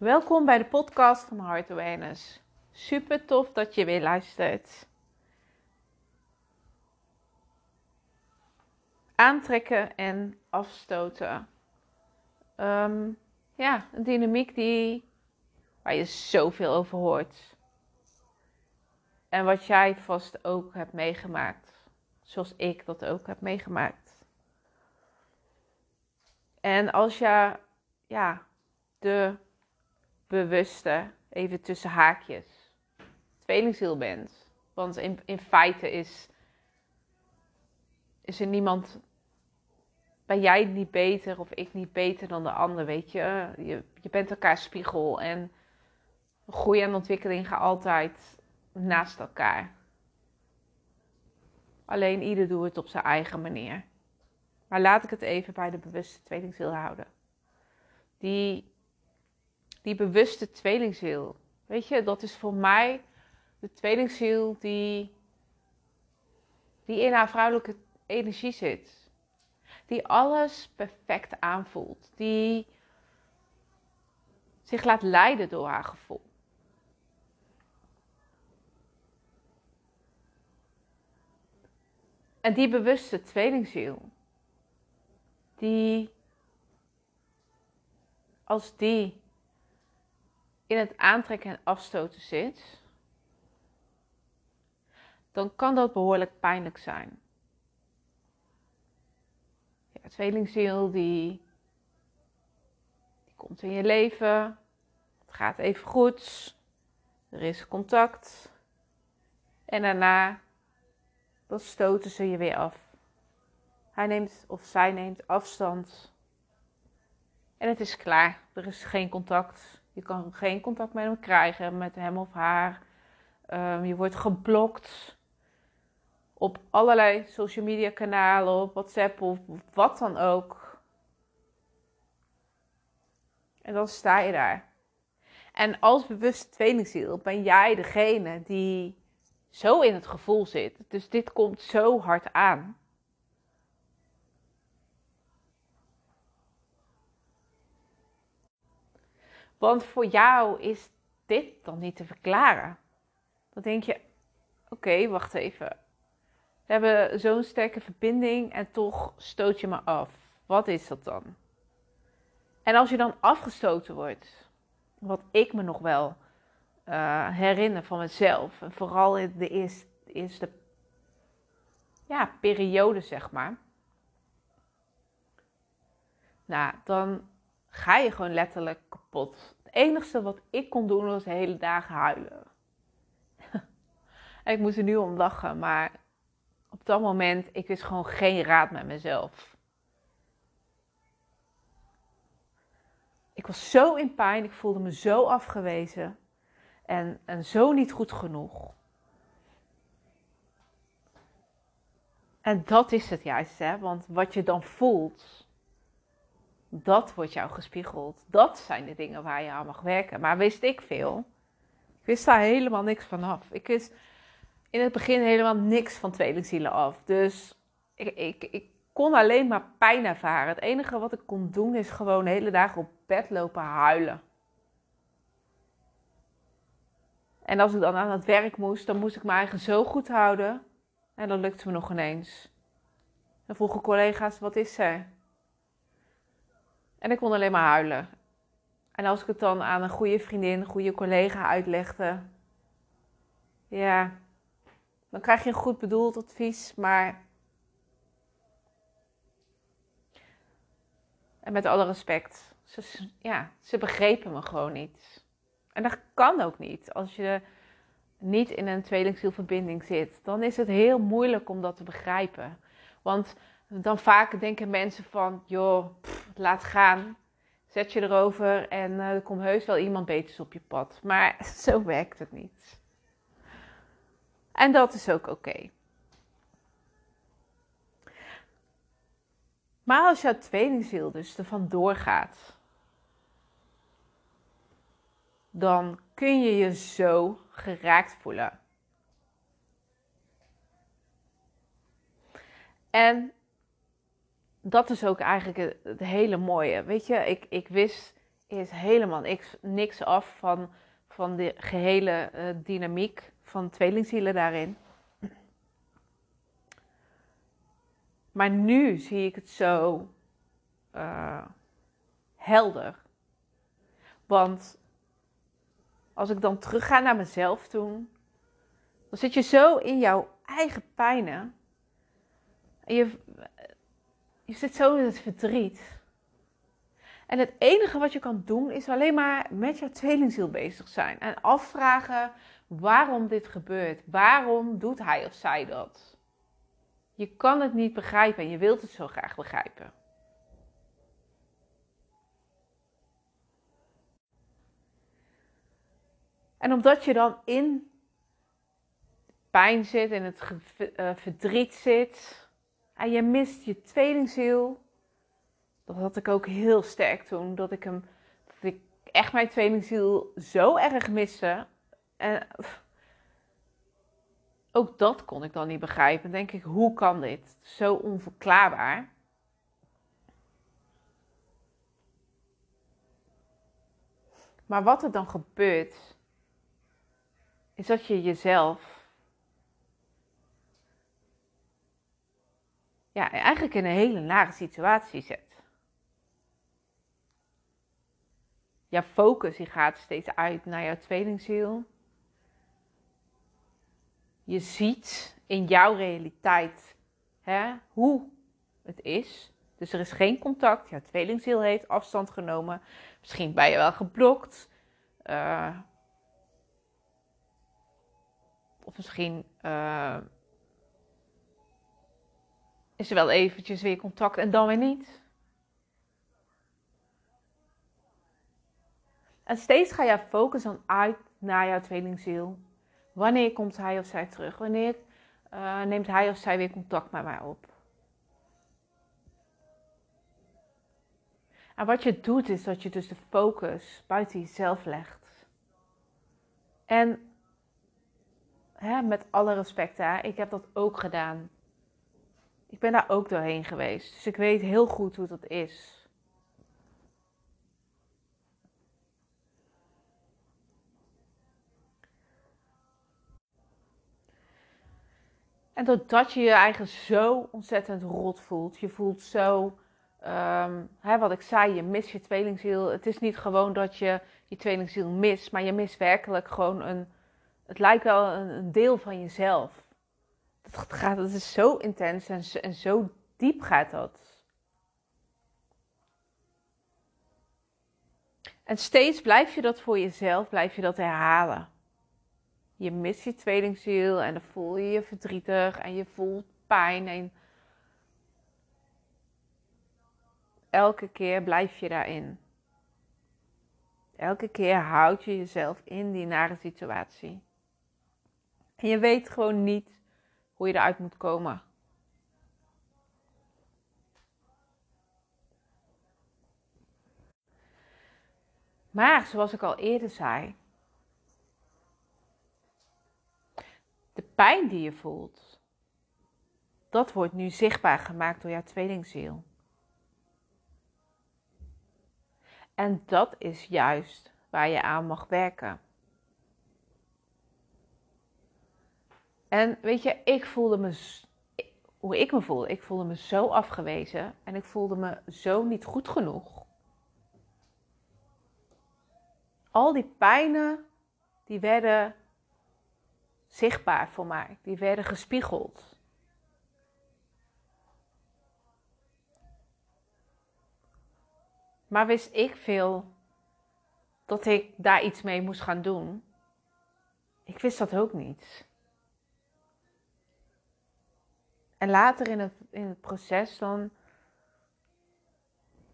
Welkom bij de podcast van Heart Awareness. Super tof dat je weer luistert. Aantrekken en afstoten. Ehm, ja, een dynamiek die, waar je zoveel over hoort. En wat jij vast ook hebt meegemaakt. Zoals ik dat ook heb meegemaakt. En als je ja, de bewuste, even tussen haakjes, tweelingziel bent. Want in, in feite is, is er niemand, ben jij niet beter of ik niet beter dan de ander, weet je. Je, je bent elkaar spiegel en groei en ontwikkeling gaan altijd naast elkaar. Alleen ieder doet het op zijn eigen manier. Maar laat ik het even bij de bewuste tweelingziel houden. Die, die bewuste tweelingziel. Weet je, dat is voor mij de tweelingziel die, die in haar vrouwelijke energie zit. Die alles perfect aanvoelt. Die zich laat leiden door haar gevoel. En die bewuste tweelingziel, die als die in het aantrekken en afstoten zit, dan kan dat behoorlijk pijnlijk zijn. Ja, tweelingziel die, die komt in je leven, het gaat even goed, er is contact en daarna dan stoten ze je weer af. Hij neemt of zij neemt afstand. En het is klaar. Er is geen contact. Je kan geen contact met hem krijgen, met hem of haar. Um, je wordt geblokt op allerlei social media kanalen, op WhatsApp of wat dan ook. En dan sta je daar. En als bewuste tweelingziel ben jij degene die zo in het gevoel zit. Dus dit komt zo hard aan. Want voor jou is dit dan niet te verklaren. Dan denk je: oké, wacht even. We hebben zo'n sterke verbinding en toch stoot je me af. Wat is dat dan? En als je dan afgestoten wordt, wat ik me nog wel uh, herinner van mezelf. En vooral in de eerste, eerste ja, periode, zeg maar. Nou, dan ga je gewoon letterlijk kapot. Het enige wat ik kon doen was de hele dagen huilen. en ik moest er nu om lachen, maar op dat moment, ik wist gewoon geen raad met mezelf. Ik was zo in pijn, ik voelde me zo afgewezen en, en zo niet goed genoeg. En dat is het juist, hè? want wat je dan voelt, dat wordt jou gespiegeld. Dat zijn de dingen waar je aan mag werken. Maar wist ik veel? Ik wist daar helemaal niks van af. Ik wist in het begin helemaal niks van tweelingzielen af. Dus ik, ik, ik kon alleen maar pijn ervaren. Het enige wat ik kon doen is gewoon de hele dagen op bed lopen huilen. En als ik dan aan het werk moest, dan moest ik mijn eigen zo goed houden. En dat lukte me nog ineens. Dan vroegen collega's, wat is er? En ik kon alleen maar huilen. En als ik het dan aan een goede vriendin, een goede collega uitlegde, ja, dan krijg je een goed bedoeld advies, maar. En met alle respect, ze, ja, ze begrepen me gewoon niet. En dat kan ook niet. Als je niet in een tweelingzielverbinding zit, dan is het heel moeilijk om dat te begrijpen. Want dan vaak denken mensen van, joh, laat gaan. Zet je erover en uh, er komt heus wel iemand beters op je pad. Maar zo werkt het niet. En dat is ook oké. Maar als jouw tweelingziel dus er vandoor gaat, dan kun je je zo geraakt voelen. En dat is ook eigenlijk het, hele mooie. Weet je, ik, ik wist is helemaal niks, niks af van, van de gehele uh, dynamiek van tweelingzielen daarin. Maar nu zie ik het zo uh, helder. Want als ik dan terugga naar mezelf toen, dan zit je zo in jouw eigen pijnen. En je, je zit zo in het verdriet. En het enige wat je kan doen is alleen maar met jouw tweelingziel bezig zijn. En afvragen waarom dit gebeurt. Waarom doet hij of zij dat? Je kan het niet begrijpen en je wilt het zo graag begrijpen. En omdat je dan in pijn zit, in het uh, verdriet zit, en je mist je tweelingziel, dat had ik ook heel sterk toen, dat ik hem, dat ik echt mijn tweelingziel zo erg miste. En ook dat kon ik dan niet begrijpen. Denk ik, hoe kan dit? Zo onverklaarbaar. Maar wat er dan gebeurt, is dat je jezelf ja, eigenlijk in een hele nare situatie zet. Jouw focus die gaat steeds uit naar jouw tweelingziel. Je ziet in jouw realiteit hè, hoe het is. Dus er is geen contact. Jouw tweelingziel heeft afstand genomen. Misschien ben je wel geblokt. Uh, of misschien uh, is er wel eventjes weer contact en dan weer niet. En steeds ga je focus dan uit naar jouw tweelingziel. Wanneer komt hij of zij terug? Wanneer uh, neemt hij of zij weer contact met mij op? En wat je doet is dat je dus de focus buiten jezelf legt. En hè, met alle respect, hè, ik heb dat ook gedaan. Ik ben daar ook doorheen geweest. Dus ik weet heel goed hoe dat is. En doordat je je eigen zo ontzettend rot voelt, je voelt zo, um, hè, wat ik zei, je mist je tweelingziel. Het is niet gewoon dat je je tweelingziel mist, maar je mist werkelijk gewoon een, het lijkt wel een deel van jezelf. Dat, gaat, dat is zo intens en, en zo diep gaat dat. En steeds blijf je dat voor jezelf, blijf je dat herhalen. Je mist je tweelingziel en dan voel je je verdrietig en je voelt pijn. En elke keer blijf je daarin. Elke keer houd je jezelf in die nare situatie. En je weet gewoon niet hoe je eruit moet komen. Maar zoals ik al eerder zei, de pijn die je voelt, dat wordt nu zichtbaar gemaakt door jouw tweelingziel. En dat is juist waar je aan mag werken. En weet je, ik voelde me, hoe ik me voelde, ik voelde me zo afgewezen en ik voelde me zo niet goed genoeg. Al die pijnen, die werden zichtbaar voor mij, die werden gespiegeld. Maar wist ik veel dat ik daar iets mee moest gaan doen? Ik wist dat ook niet. En later in het, in het proces dan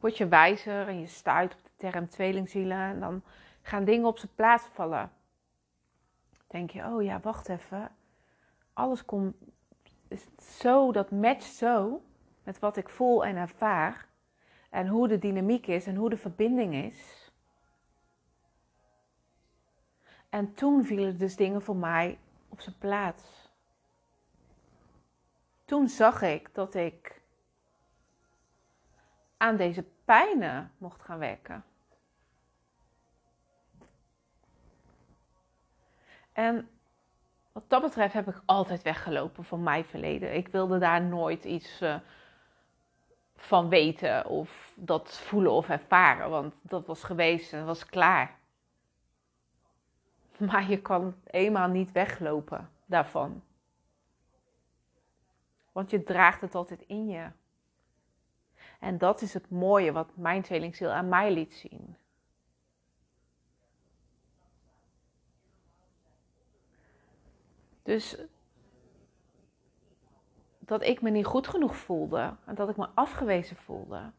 word je wijzer en je stuit op de term tweelingzielen. En dan gaan dingen op zijn plaats vallen. Denk je, oh ja, wacht even. Alles komt zo, dat matcht zo met wat ik voel en ervaar. En hoe de dynamiek is en hoe de verbinding is. En toen vielen dus dingen voor mij op zijn plaats toen zag ik dat ik aan deze pijnen mocht gaan werken. En wat dat betreft heb ik altijd weggelopen van mijn verleden. Ik wilde daar nooit iets eh, van weten of dat voelen of ervaren, want dat was geweest en was klaar. Maar je kan eenmaal niet weglopen daarvan. Want je draagt het altijd in je. En dat is het mooie wat mijn tweelingziel aan mij liet zien. Dus dat ik me niet goed genoeg voelde en dat ik me afgewezen voelde.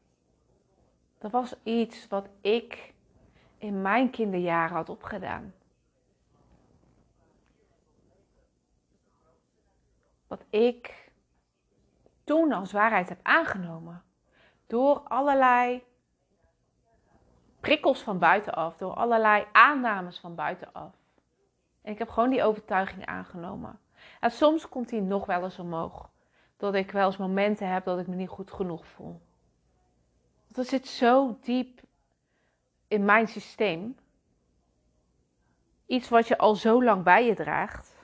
Dat was iets wat ik in mijn kinderjaren had opgedaan. Wat ik toen als waarheid heb aangenomen. Door allerlei prikkels van buitenaf, door allerlei aannames van buitenaf. En ik heb gewoon die overtuiging aangenomen. En soms komt die nog wel eens omhoog. Dat ik wel eens momenten heb dat ik me niet goed genoeg voel. Want dat zit zo diep in mijn systeem. Iets wat je al zo lang bij je draagt.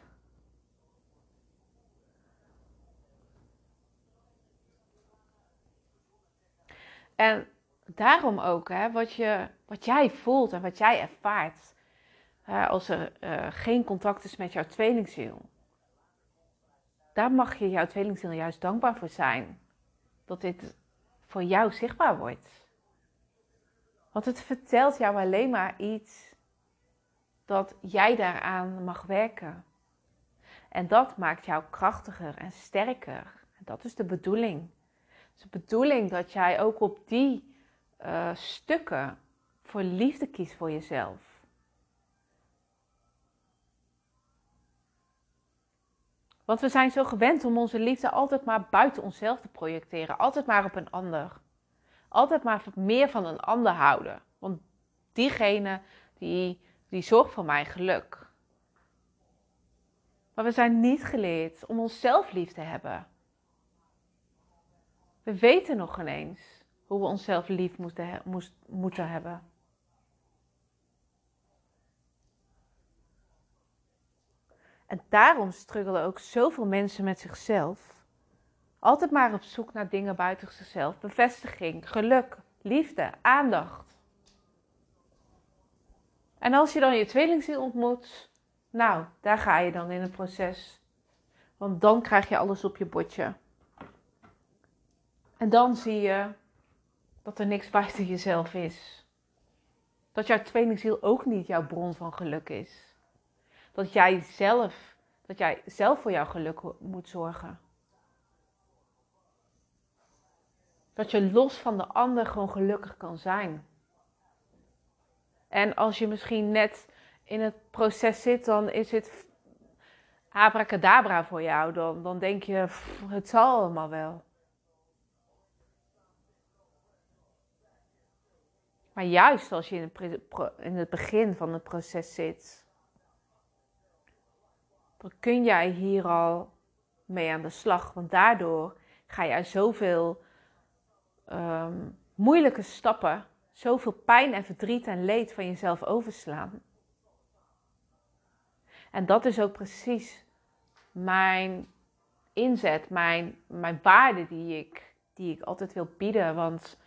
En daarom ook, hè, wat, je, wat jij voelt en wat jij ervaart als er uh, geen contact is met jouw tweelingziel. Daar mag je jouw tweelingziel juist dankbaar voor zijn. Dat dit voor jou zichtbaar wordt. Want het vertelt jou alleen maar iets dat jij daaraan mag werken. En dat maakt jou krachtiger en sterker. En dat is de bedoeling. Is de bedoeling dat jij ook op die uh, stukken voor liefde kiest voor jezelf. Want we zijn zo gewend om onze liefde altijd maar buiten onszelf te projecteren. Altijd maar op een ander. Altijd maar meer van een ander houden. Want diegene die, die zorgt voor mijn geluk. Maar we zijn niet geleerd om onszelf lief te hebben. We weten nog geen eens hoe we onszelf lief moeten, moeten hebben. En daarom struggelen ook zoveel mensen met zichzelf. Altijd maar op zoek naar dingen buiten zichzelf. Bevestiging, geluk, liefde, aandacht. En als je dan je tweelingziel ontmoet, nou, daar ga je dan in het proces. Want dan krijg je alles op je bordje. En dan zie je dat er niks buiten jezelf is. Dat jouw tweelingziel ook niet jouw bron van geluk is dat jij zelf, dat jij zelf voor jouw geluk moet zorgen. Dat je los van de ander gewoon gelukkig kan zijn. En als je misschien net in het proces zit, dan is het abracadabra voor jou. Dan, dan denk je, het zal allemaal wel. Maar juist als je in het, in het begin van het proces zit, dan kun jij hier al mee aan de slag. Want daardoor ga je zoveel um, moeilijke stappen, zoveel pijn en verdriet en leed van jezelf overslaan. En dat is ook precies mijn inzet, mijn, mijn waarde die ik, die ik altijd wil bieden. Want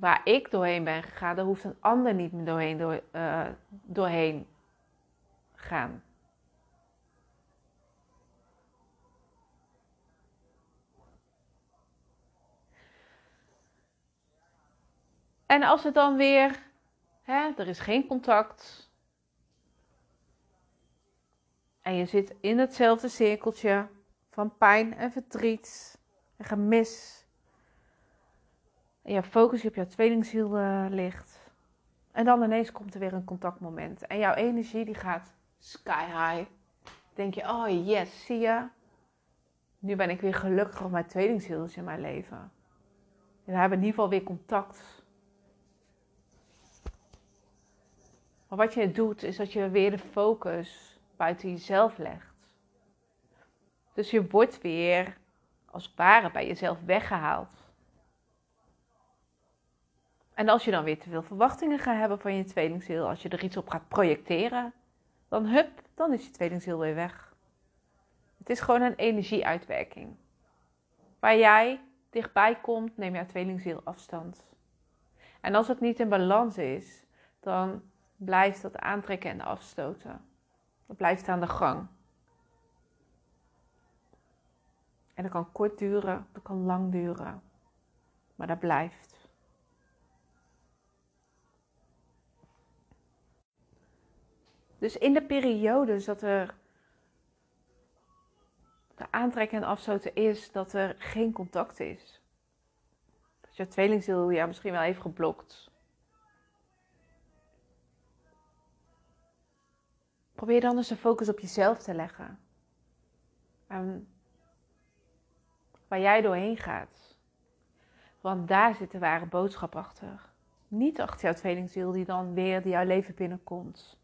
waar ik doorheen ben gegaan, daar hoeft een ander niet meer doorheen, door, uh, doorheen gaan. En als het dan weer, hè, er is geen contact. En je zit in hetzelfde cirkeltje van pijn en verdriet en gemis. En je focus op jouw tweelingziel uh, ligt. En dan ineens komt er weer een contactmoment. En jouw energie die gaat sky high. Denk je, oh yes, zie je? Nu ben ik weer gelukkig op mijn tweelingziel in mijn leven. En we hebben in ieder geval weer contact. Maar wat je doet, is dat je weer de focus buiten jezelf legt. Dus je wordt weer, als het ware, bij jezelf weggehaald. En als je dan weer te veel verwachtingen gaat hebben van je tweelingziel, als je er iets op gaat projecteren, dan hup, dan is je tweelingziel weer weg. Het is gewoon een energieuitwerking. Waar jij dichtbij komt, neem jouw tweelingziel afstand. En als het niet in balans is, dan blijft dat aantrekken en afstoten. Dat blijft aan de gang. En dat kan kort duren, dat kan lang duren. Maar dat blijft. Dus in de periodes dat er de aantrekken en afstoten is, dat er geen contact is. Dat je tweelingziel ja, misschien wel even geblokt. Probeer dan eens de focus op jezelf te leggen. En waar jij doorheen gaat. Want daar zit de ware boodschap achter. Niet achter jouw tweelingziel die dan weer jouw leven binnenkomt.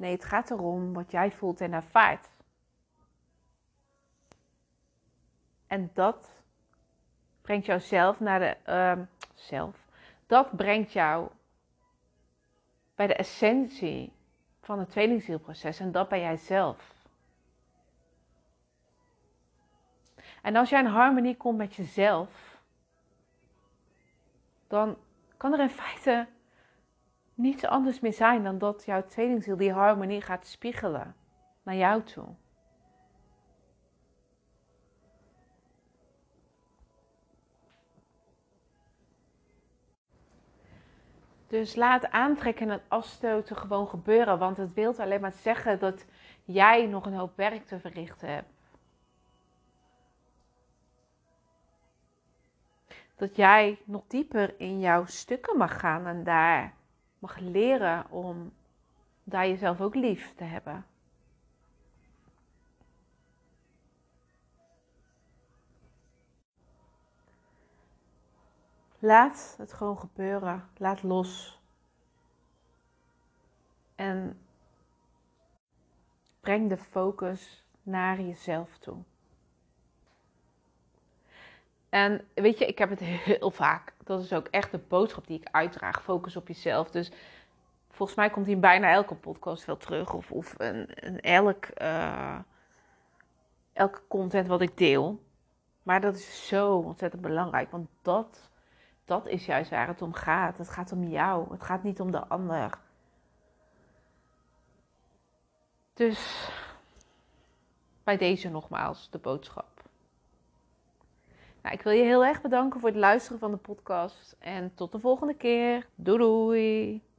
Nee, het gaat erom wat jij voelt en ervaart. En dat brengt jou zelf naar de. Uh, zelf. Dat brengt jou bij de essentie van het tweelingzielproces. En dat ben jij zelf. En als jij in harmonie komt met jezelf, dan kan er in feite niets anders meer zijn dan dat jouw tweelingziel die harmonie gaat spiegelen naar jou toe. Dus laat aantrekken en afstoten gewoon gebeuren. Want het wil alleen maar zeggen dat jij nog een hoop werk te verrichten hebt. Dat jij nog dieper in jouw stukken mag gaan en daar mag leren om daar jezelf ook lief te hebben. Laat het gewoon gebeuren. Laat los. En breng de focus naar jezelf toe. En weet je, ik heb het heel vaak. Dat is ook echt de boodschap die ik uitdraag. Focus op jezelf. Dus volgens mij komt hij in bijna elke podcast wel terug. Of, of een, een elk, uh, elke content wat ik deel. Maar dat is zo ontzettend belangrijk. Want dat, dat is juist waar het om gaat. Het gaat om jou. Het gaat niet om de ander. Dus bij deze nogmaals de boodschap. Nou, ik wil je heel erg bedanken voor het luisteren van de podcast. En tot de volgende keer. Doei doei!